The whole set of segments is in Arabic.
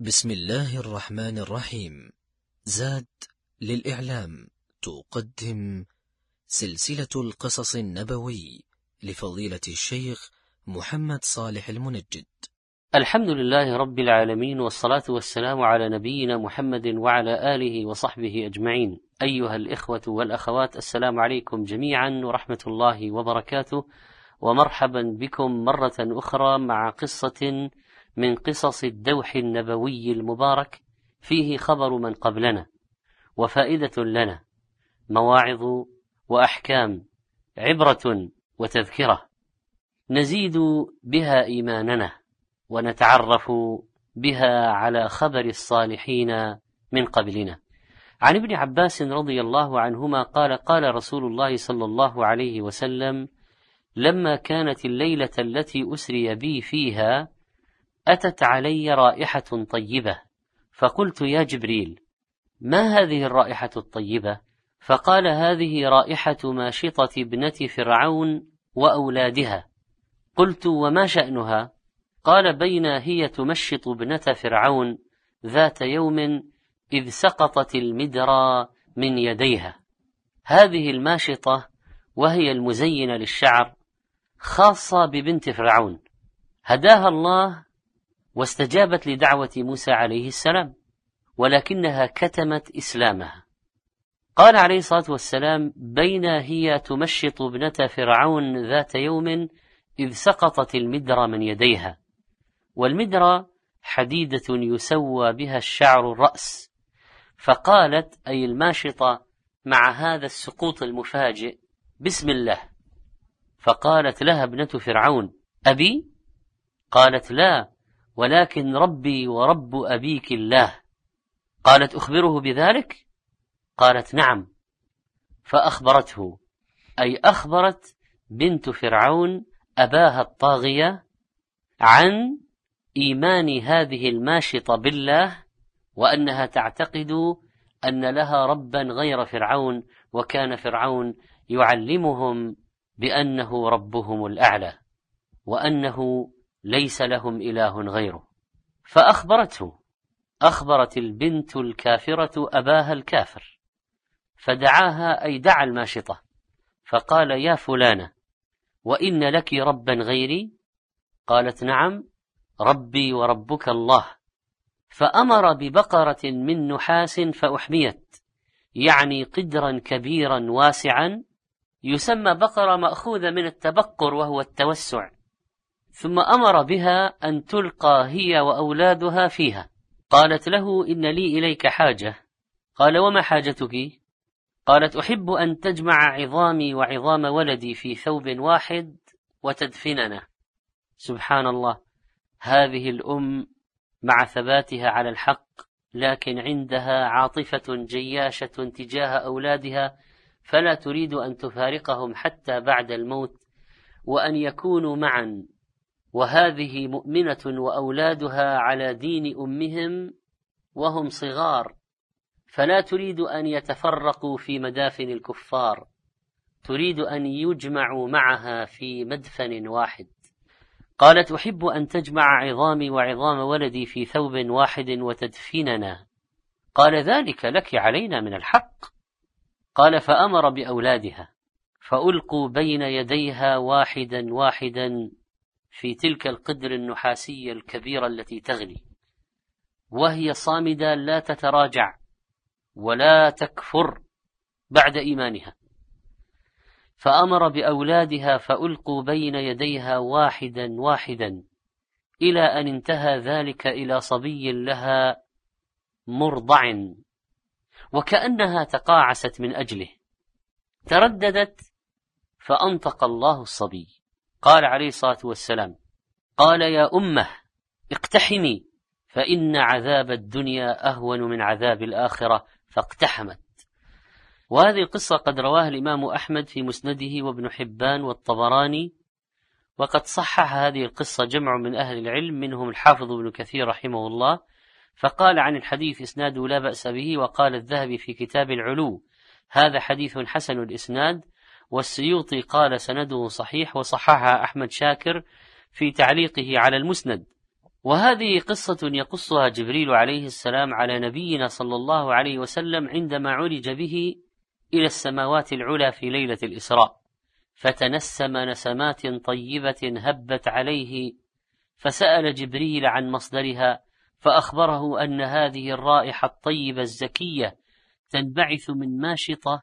بسم الله الرحمن الرحيم. زاد للإعلام. تقدم سلسلة القصص النبوي لفضيلة الشيخ محمد صالح المنجد. الحمد لله رب العالمين والصلاة والسلام على نبينا محمد وعلى آله وصحبه أجمعين. أيها الإخوة والأخوات السلام عليكم جميعا ورحمة الله وبركاته. ومرحبا بكم مرة أخرى مع قصة من قصص الدوح النبوي المبارك فيه خبر من قبلنا وفائدة لنا مواعظ وأحكام عبرة وتذكرة. نزيد بها إيماننا ونتعرف بها على خبر الصالحين من قبلنا. عن ابن عباس رضي الله عنهما قال قال رسول الله صلى الله عليه وسلم لما كانت الليلة التي أسري بي فيها أتت علي رائحة طيبة فقلت يا جبريل ما هذه الرائحة الطيبة؟ فقال هذه رائحة ماشطة ابنة فرعون وأولادها قلت وما شأنها؟ قال بين هي تمشط ابنة فرعون ذات يوم إذ سقطت المدرى من يديها هذه الماشطة وهي المزينة للشعر خاصة ببنت فرعون هداها الله واستجابت لدعوة موسى عليه السلام ولكنها كتمت إسلامها. قال عليه الصلاة والسلام بين هي تمشط ابنة فرعون ذات يوم إذ سقطت المدرى من يديها والمدرى حديدة يسوى بها الشعر الرأس فقالت أي الماشطة مع هذا السقوط المفاجئ بسم الله. فقالت لها ابنة فرعون أبي؟ قالت لا ولكن ربي ورب أبيك الله. قالت أخبره بذلك؟ قالت نعم. فأخبرته أي أخبرت بنت فرعون أباها الطاغية عن إيمان هذه الماشطة بالله وأنها تعتقد أن لها ربا غير فرعون وكان فرعون يعلمهم بأنه ربهم الأعلى وأنه ليس لهم إله غيره. فأخبرته أخبرت البنت الكافرة أباها الكافر فدعاها أي دعا الماشطة فقال يا فلانة وإن لك ربا غيري؟ قالت نعم ربي وربك الله. فأمر ببقرة من نحاس فأحميت يعني قدرا كبيرا واسعا يسمى بقرة مأخوذة من التبقر وهو التوسع. ثم أمر بها أن تلقى هي وأولادها فيها. قالت له إن لي إليك حاجة. قال وما حاجتك؟ قالت أحب أن تجمع عظامي وعظام ولدي في ثوب واحد وتدفننا سبحان الله. هذه الأم مع ثباتها على الحق لكن عندها عاطفة جياشة تجاه أولادها فلا تريد أن تفارقهم حتى بعد الموت وأن يكونوا معا. وهذه مؤمنة وأولادها على دين أمهم وهم صغار فلا تريد أن يتفرقوا في مدافن الكفار تريد أن يجمعوا معها في مدفن واحد. قالت أحب أن تجمع عظامي وعظام ولدي في ثوب واحد وتدفننا. قال ذلك لك علينا من الحق. قال فأمر بأولادها فألقوا بين يديها واحدا واحدا في تلك القدر النحاسية الكبيرة التي تغلي وهي صامدة لا تتراجع ولا تكفر بعد إيمانها. فأمر بأولادها فألقوا بين يديها واحدا واحدا إلى أن انتهى ذلك إلى صبي لها مرضع. وكأنها تقاعست من أجله. ترددت فأنطق الله الصبي. قال عليه الصلاة والسلام قال يا أمة اقتحمي فإن عذاب الدنيا أهون من عذاب الآخرة فاقتحمت. وهذه القصة قد رواها الإمام أحمد في مسنده وابن حبان والطبراني وقد صحح هذه القصة جمع من أهل العلم منهم الحافظ ابن كثير رحمه الله فقال عن الحديث إسناده لا بأس به وقال الذهبي في كتاب العلو هذا حديث حسن الإسناد والسيوطي قال سنده صحيح وصححها أحمد شاكر في تعليقه على المسند. وهذه قصة يقصها جبريل عليه السلام على نبينا صلى الله عليه وسلم عندما عرج به إلى السماوات العلى في ليلة الإسراء. فتنسم نسمات طيبة هبت عليه فسأل جبريل عن مصدرها فأخبره أن هذه الرائحة الطيبة الزكية تنبعث من ماشطة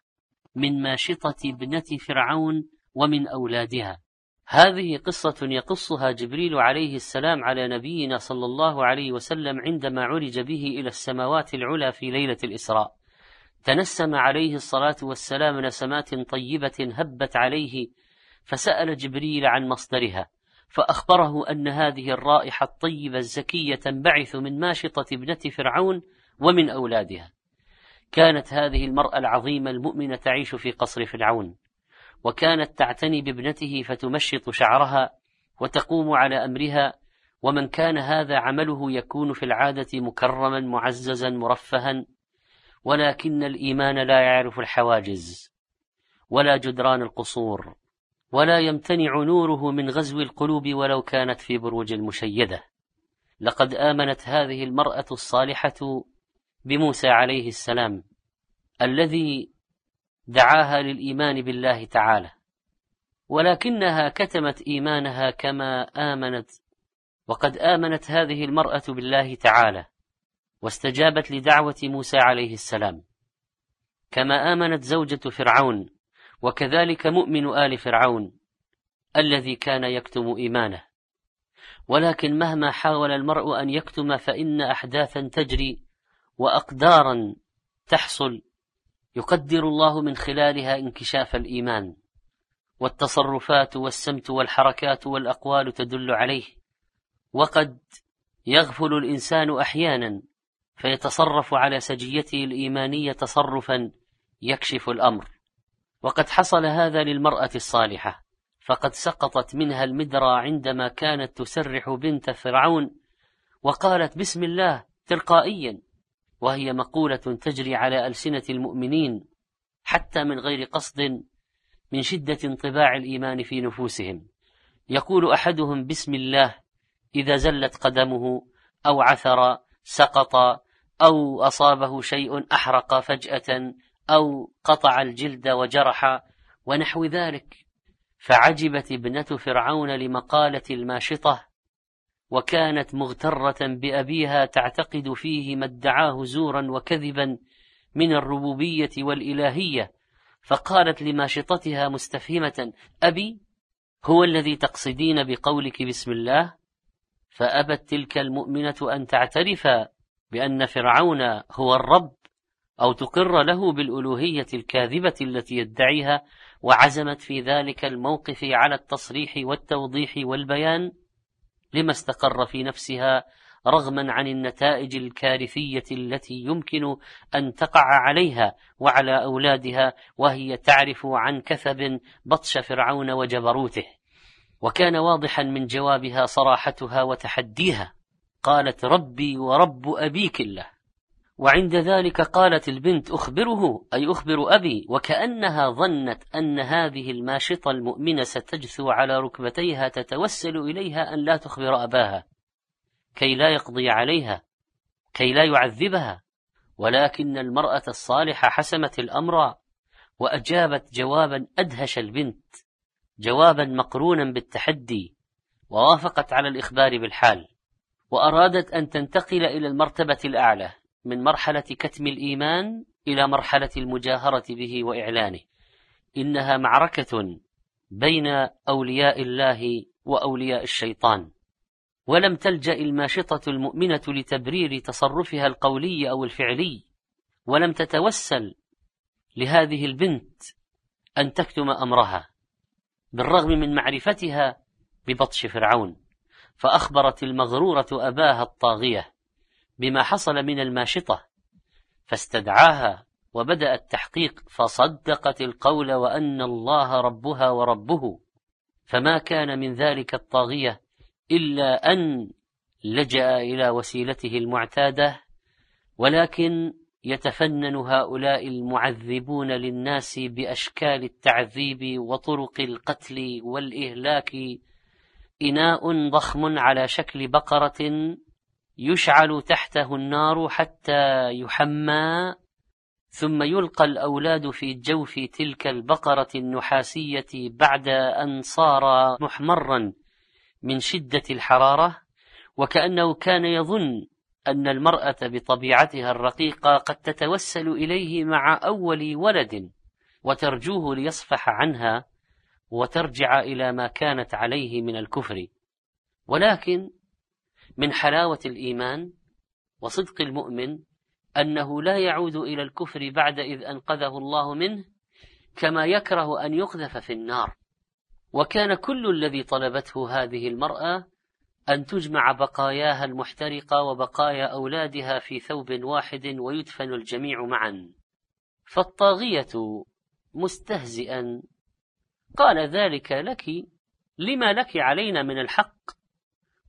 من ماشطة ابنة فرعون ومن أولادها. هذه قصة يقصها جبريل عليه السلام على نبينا صلى الله عليه وسلم عندما عرج به إلى السماوات العلى في ليلة الإسراء. تنسم عليه الصلاة والسلام نسمات طيبة هبت عليه فسأل جبريل عن مصدرها فأخبره أن هذه الرائحة الطيبة الزكية تنبعث من ماشطة ابنة فرعون ومن أولادها. كانت هذه المرأة العظيمة المؤمنة تعيش في قصر فرعون وكانت تعتني بابنته فتمشط شعرها وتقوم على أمرها ومن كان هذا عمله يكون في العادة مكرما معززا مرفها ولكن الإيمان لا يعرف الحواجز ولا جدران القصور ولا يمتنع نوره من غزو القلوب ولو كانت في بروج المشيدة لقد آمنت هذه المرأة الصالحة بموسى عليه السلام الذي دعاها للإيمان بالله تعالى ولكنها كتمت إيمانها كما آمنت وقد آمنت هذه المرأة بالله تعالى واستجابت لدعوة موسى عليه السلام. كما آمنت زوجة فرعون وكذلك مؤمن آل فرعون الذي كان يكتم إيمانه. ولكن مهما حاول المرء أن يكتم فإن أحداثا تجري وأقدارا تحصل يقدر الله من خلالها انكشاف الإيمان والتصرفات والسمت والحركات والأقوال تدل عليه. وقد يغفل الإنسان أحيانا فيتصرف على سجيته الإيمانية تصرفا يكشف الأمر. وقد حصل هذا للمرأة الصالحة فقد سقطت منها المدرى عندما كانت تسرح بنت فرعون وقالت بسم الله تلقائيا وهي مقولة تجري على ألسنة المؤمنين حتى من غير قصد من شدة انطباع الإيمان في نفوسهم. يقول أحدهم بسم الله إذا زلت قدمه أو عثر سقط أو أصابه شيء أحرق فجأة أو قطع الجلد وجرح ونحو ذلك فعجبت ابنة فرعون لمقالة الماشطة وكانت مغترة بأبيها تعتقد فيه ما ادعاه زورا وكذبا من الربوبية والإلهية فقالت لماشطتها مستفهمة أبي هو الذي تقصدين بقولك بسم الله؟ فأبت تلك المؤمنة أن تعترف بأن فرعون هو الرب أو تقر له بالألوهية الكاذبة التي يدعيها وعزمت في ذلك الموقف على التصريح والتوضيح والبيان لما استقر في نفسها رغما عن النتائج الكارثية التي يمكن أن تقع عليها وعلى أولادها وهي تعرف عن كثب بطش فرعون وجبروته. وكان واضحا من جوابها صراحتها وتحديها. قالت ربي ورب أبيك الله. وعند ذلك قالت البنت أخبره أي أخبر أبي وكأنها ظنت أن هذه الماشطة المؤمنة ستجثو على ركبتيها تتوسل إليها أن لا تخبر أباها كي لا يقضي عليها كي لا يعذبها. ولكن المرأة الصالحة حسمت الأمر وأجابت جوابا أدهش البنت جوابا مقرونا بالتحدي ووافقت على الإخبار بالحال وأرادت أن تنتقل إلى المرتبة الأعلى. من مرحلة كتم الإيمان إلى مرحلة المجاهرة به وإعلانه. إنها معركة بين أولياء الله وأولياء الشيطان. ولم تلجأ الماشطة المؤمنة لتبرير تصرفها القولي أو الفعلي. ولم تتوسل لهذه البنت أن تكتم أمرها بالرغم من معرفتها ببطش فرعون. فأخبرت المغرورة أباها الطاغية. بما حصل من الماشطة فاستدعاها وبدأ التحقيق فصدقت القول وأن الله ربها وربه. فما كان من ذلك الطاغية إلا أن لجأ إلى وسيلته المعتادة ولكن يتفنن هؤلاء المعذبون للناس بأشكال التعذيب وطرق القتل والإهلاك إناء ضخم على شكل بقرة يشعل تحته النار حتى يحمى ثم يلقى الأولاد في جوف تلك البقرة النحاسية بعد أن صار محمرا من شدة الحرارة وكأنه كان يظن أن المرأة بطبيعتها الرقيقة قد تتوسل إليه مع أول ولد وترجوه ليصفح عنها وترجع إلى ما كانت عليه من الكفر. ولكن من حلاوة الإيمان وصدق المؤمن أنه لا يعود إلى الكفر بعد إذ أنقذه الله منه كما يكره أن يقذف في النار. وكان كل الذي طلبته هذه المرأة أن تجمع بقاياها المحترقة وبقايا أولادها في ثوب واحد ويدفن الجميع معا. فالطاغية مستهزئا. قال ذلك لك لما لك علينا من الحق؟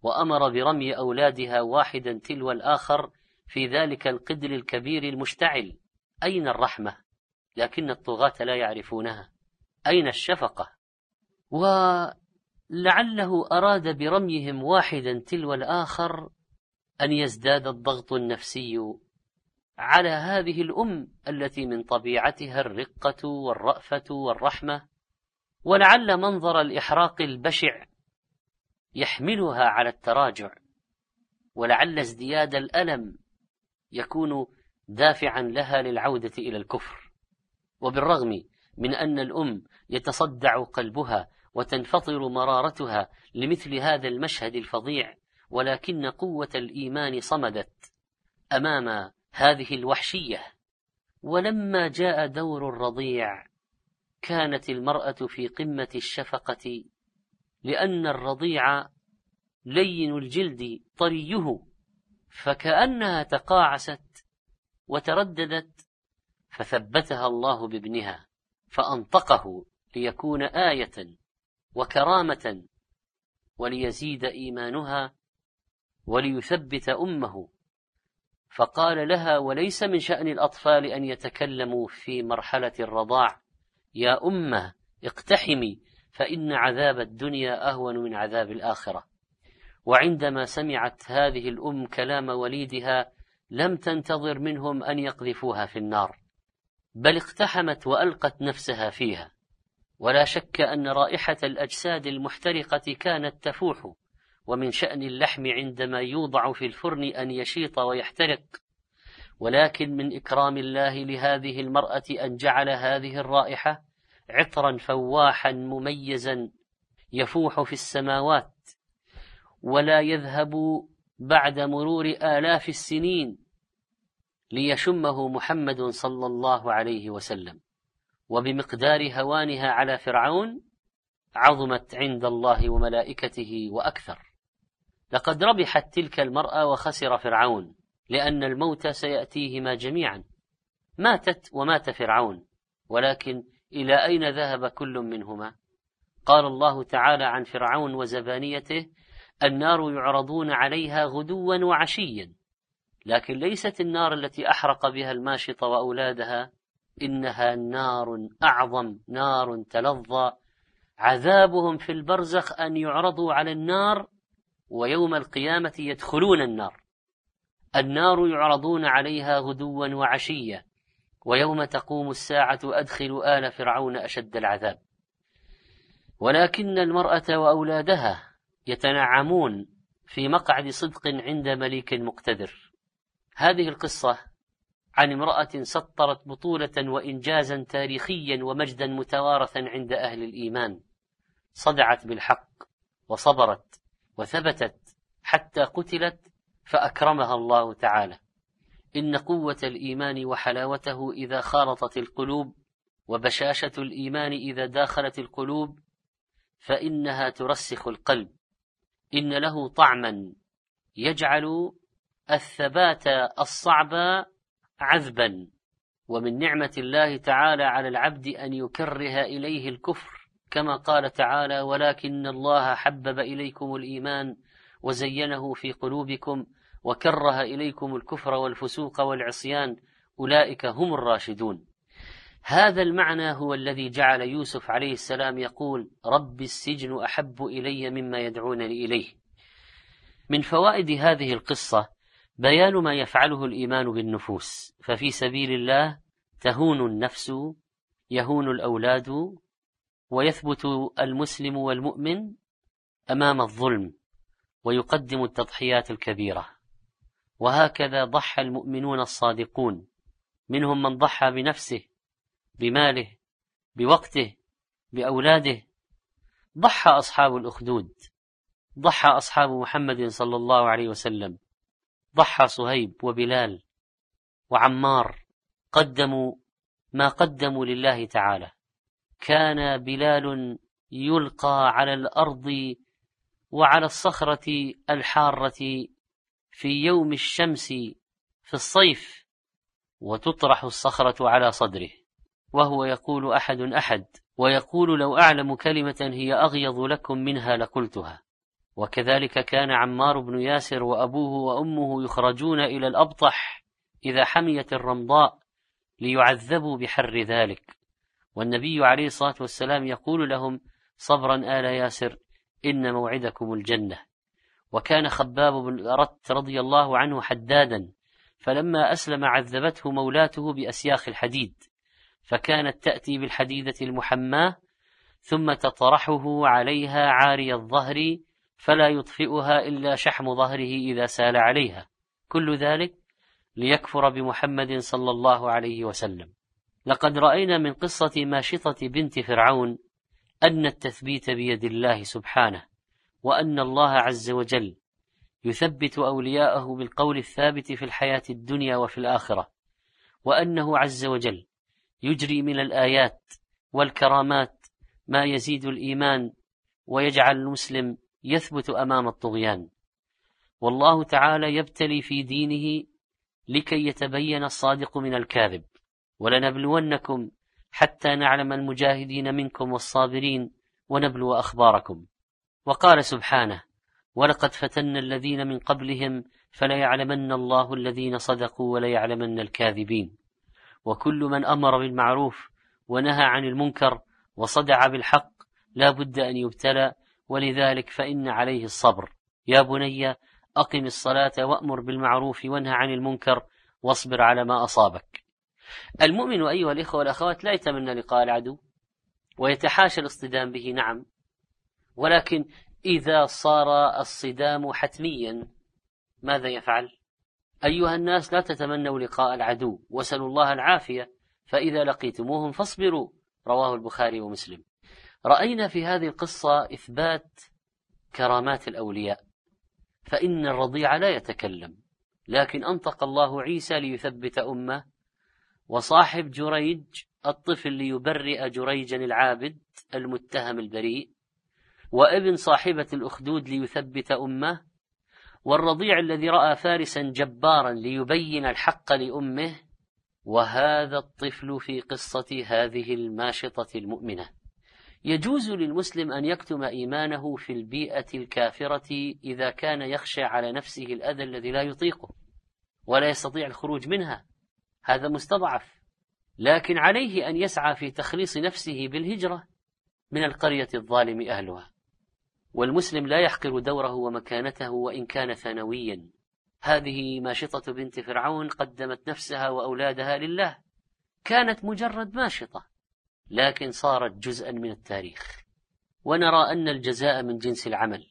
وأمر برمي أولادها واحدا تلو الآخر في ذلك القدر الكبير المشتعل. أين الرحمة؟ لكن الطغاة لا يعرفونها. أين الشفقة؟ ولعله أراد برميهم واحدا تلو الآخر أن يزداد الضغط النفسي على هذه الأم التي من طبيعتها الرقة والرأفة والرحمة. ولعل منظر الإحراق البشع يحملها على التراجع ولعل ازدياد الألم يكون دافعا لها للعودة إلى الكفر. وبالرغم من أن الأم يتصدع قلبها وتنفطر مرارتها لمثل هذا المشهد الفظيع ولكن قوة الإيمان صمدت أمام هذه الوحشية. ولما جاء دور الرضيع كانت المرأة في قمة الشفقة لأن الرضيع لين الجلد طريه فكأنها تقاعست وترددت فثبتها الله بابنها فأنطقه ليكون آية وكرامة وليزيد إيمانها وليثبت أمه. فقال لها وليس من شأن الأطفال أن يتكلموا في مرحلة الرضاع. يا أمة اقتحمي فإن عذاب الدنيا أهون من عذاب الآخرة. وعندما سمعت هذه الأم كلام وليدها لم تنتظر منهم أن يقذفوها في النار بل اقتحمت وألقت نفسها فيها. ولا شك أن رائحة الأجساد المحترقة كانت تفوح ومن شأن اللحم عندما يوضع في الفرن أن يشيط ويحترق. ولكن من إكرام الله لهذه المرأة أن جعل هذه الرائحة عطرا فواحا مميزا يفوح في السماوات ولا يذهب بعد مرور آلاف السنين ليشمه محمد صلى الله عليه وسلم. وبمقدار هوانها على فرعون عظمت عند الله وملائكته وأكثر. لقد ربحت تلك المرأة وخسر فرعون لأن الموت سيأتيهما جميعا. ماتت ومات فرعون ولكن إلى أين ذهب كل منهما؟ قال الله تعالى عن فرعون وزبانيته النار يعرضون عليها غدوا وعشيا لكن ليست النار التي أحرق بها الماشط وأولادها إنها نار أعظم نار تلظى. عذابهم في البرزخ أن يعرضوا على النار ويوم القيامة يدخلون النار. النار يعرضون عليها غدوا وعشيا. ويوم تقوم الساعة أدخل آل فرعون أشد العذاب. ولكن المرأة وأولادها يتنعمون في مقعد صدق عند مليك مقتدر. هذه القصة عن امرأة سطرت بطولة وإنجازا تاريخيا ومجدا متوارثا عند أهل الإيمان. صدعت بالحق وصبرت وثبتت حتى قتلت فأكرمها الله تعالى. إن قوة الإيمان وحلاوته إذا خالطت القلوب وبشاشة الإيمان إذا داخلت القلوب فإنها ترسخ القلب. إن له طعما يجعل الثبات الصعب عذبا. ومن نعمة الله تعالى على العبد أن يكره إليه الكفر كما قال تعالى ولكن الله حبب إليكم الإيمان وزينه في قلوبكم وكره إليكم الكفر والفسوق والعصيان أولئك هم الراشدون. هذا المعنى هو الذي جعل يوسف عليه السلام يقول رب السجن أحب إلي مما يدعونني إليه. من فوائد هذه القصة بيان ما يفعله الإيمان بالنفوس. ففي سبيل الله تهون النفس يهون الأولاد ويثبت المسلم والمؤمن أمام الظلم ويقدم التضحيات الكبيرة. وهكذا ضحى المؤمنون الصادقون. منهم من ضحى بنفسه بماله بوقته بأولاده. ضحى أصحاب الأخدود. ضحى أصحاب محمد صلى الله عليه وسلم. ضحى صهيب وبلال وعمار. قدموا ما قدموا لله تعالى. كان بلال يلقى على الأرض وعلى الصخرة الحارة في يوم الشمس في الصيف وتطرح الصخرة على صدره وهو يقول أحد أحد ويقول لو أعلم كلمة هي أغيظ لكم منها لقلتها. وكذلك كان عمار بن ياسر وأبوه وأمه يخرجون إلى الأبطح إذا حميت الرمضاء ليعذبوا بحر ذلك. والنبي عليه الصلاة والسلام يقول لهم صبرا آل ياسر إن موعدكم الجنة. وكان خباب بن أرت رضي الله عنه حدادا فلما أسلم عذبته مولاته بأسياخ الحديد فكانت تأتي بالحديدة المحماة ثم تطرحه عليها عاري الظهر فلا يطفئها إلا شحم ظهره إذا سال عليها. كل ذلك ليكفر بمحمد صلى الله عليه وسلم. لقد رأينا من قصة ماشطة بنت فرعون أن التثبيت بيد الله سبحانه. وأن الله عز وجل يثبت أولياءه بالقول الثابت في الحياة الدنيا وفي الآخرة وأنه عز وجل يجري من الآيات والكرامات ما يزيد الإيمان ويجعل المسلم يثبت أمام الطغيان. والله تعالى يبتلي في دينه لكي يتبين الصادق من الكاذب. ولنبلونكم حتى نعلم المجاهدين منكم والصابرين ونبلو أخباركم. وقال سبحانه ولقد فتنا الذين من قبلهم فليعلمن الله الذين صدقوا وليعلمن الكاذبين. وكل من أمر بالمعروف ونهى عن المنكر وصدع بالحق لا بد أن يبتلى ولذلك فإن عليه الصبر. يا بني أقم الصلاة وأمر بالمعروف وانهى عن المنكر واصبر على ما أصابك. المؤمن أيها الإخوة والأخوات لا يتمنى لقاء العدو ويتحاشى الاصطدام به نعم ولكن إذا صار الصدام حتميا ماذا يفعل؟ أيها الناس لا تتمنوا لقاء العدو وسلوا الله العافية فإذا لقيتموهم فاصبروا رواه البخاري ومسلم رأينا في هذه القصة إثبات كرامات الأولياء فإن الرضيع لا يتكلم لكن أنطق الله عيسى ليثبت أمة وصاحب جريج الطفل ليبرئ جريجا العابد المتهم البريء وابن صاحبة الأخدود ليثبت أمه والرضيع الذي رأى فارسا جبارا ليبين الحق لأمه وهذا الطفل في قصة هذه الماشطة المؤمنة. يجوز للمسلم أن يكتم إيمانه في البيئة الكافرة إذا كان يخشى على نفسه الأذى الذي لا يطيقه ولا يستطيع الخروج منها. هذا مستضعف. لكن عليه أن يسعى في تخليص نفسه بالهجرة من القرية الظالم أهلها. والمسلم لا يحقر دوره ومكانته وإن كان ثانويا. هذه ماشطة بنت فرعون قدمت نفسها وأولادها لله. كانت مجرد ماشطة لكن صارت جزءا من التاريخ. ونرى أن الجزاء من جنس العمل.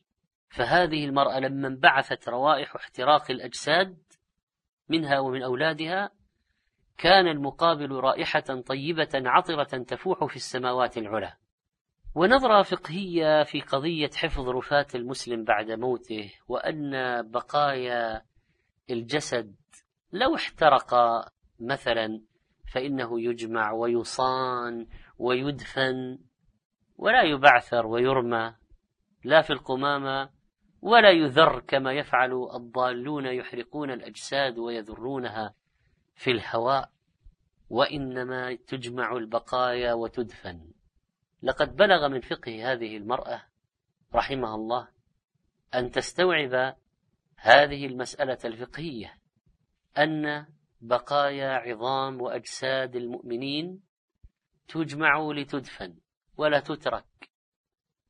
فهذه المرأة لما انبعثت روائح احتراق الأجساد منها ومن أولادها كان المقابل رائحة طيبة عطرة تفوح في السماوات العلى. ونظرة فقهية في قضية حفظ رفاة المسلم بعد موته وأن بقايا الجسد لو احترق مثلا فإنه يجمع ويصان ويدفن ولا يبعثر ويرمى لا في القمامة ولا يذر كما يفعل الضالون يحرقون الأجساد ويذرونها في الهواء وإنما تجمع البقايا وتدفن. لقد بلغ من فقه هذه المرأة رحمها الله أن تستوعب هذه المسألة الفقهية أن بقايا عظام وأجساد المؤمنين تجمع لتدفن ولا تترك.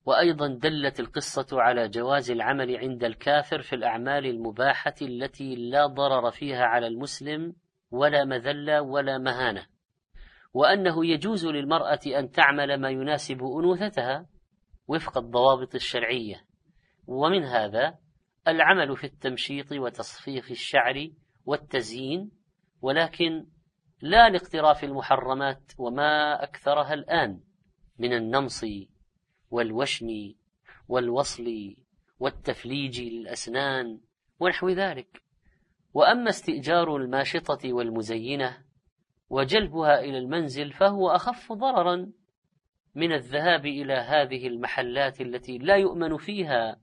وأيضا دلت القصة على جواز العمل عند الكافر في الأعمال المباحة التي لا ضرر فيها على المسلم ولا مذلة ولا مهانة. وأنه يجوز للمرأة أن تعمل ما يناسب أنوثتها وفق الضوابط الشرعية. ومن هذا العمل في التمشيط وتصفيف الشعر والتزيين ولكن لا لاقتراف المحرمات وما أكثرها الآن من النمص والوشم والوصل والتفليج للأسنان ونحو ذلك. وأما استئجار الماشطة والمزينة وجلبها إلى المنزل فهو أخف ضررا من الذهاب إلى هذه المحلات التي لا يؤمن فيها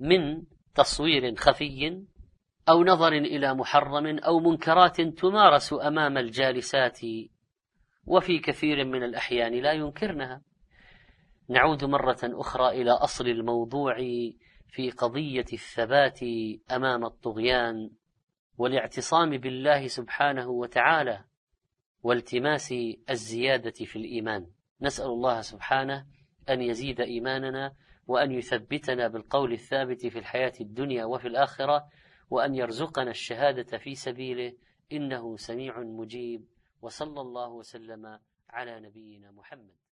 من تصوير خفي أو نظر إلى محرم أو منكرات تمارس أمام الجالسات وفي كثير من الأحيان لا ينكرنها. نعود مرة أخرى إلى أصل الموضوع في قضية الثبات أمام الطغيان والاعتصام بالله سبحانه وتعالى. والتماس الزيادة في الإيمان. نسأل الله سبحانه أن يزيد إيماننا وأن يثبتنا بالقول الثابت في الحياة الدنيا وفي الآخرة وأن يرزقنا الشهادة في سبيله. إنه سميع مجيب. وصلى الله وسلم على نبينا محمد.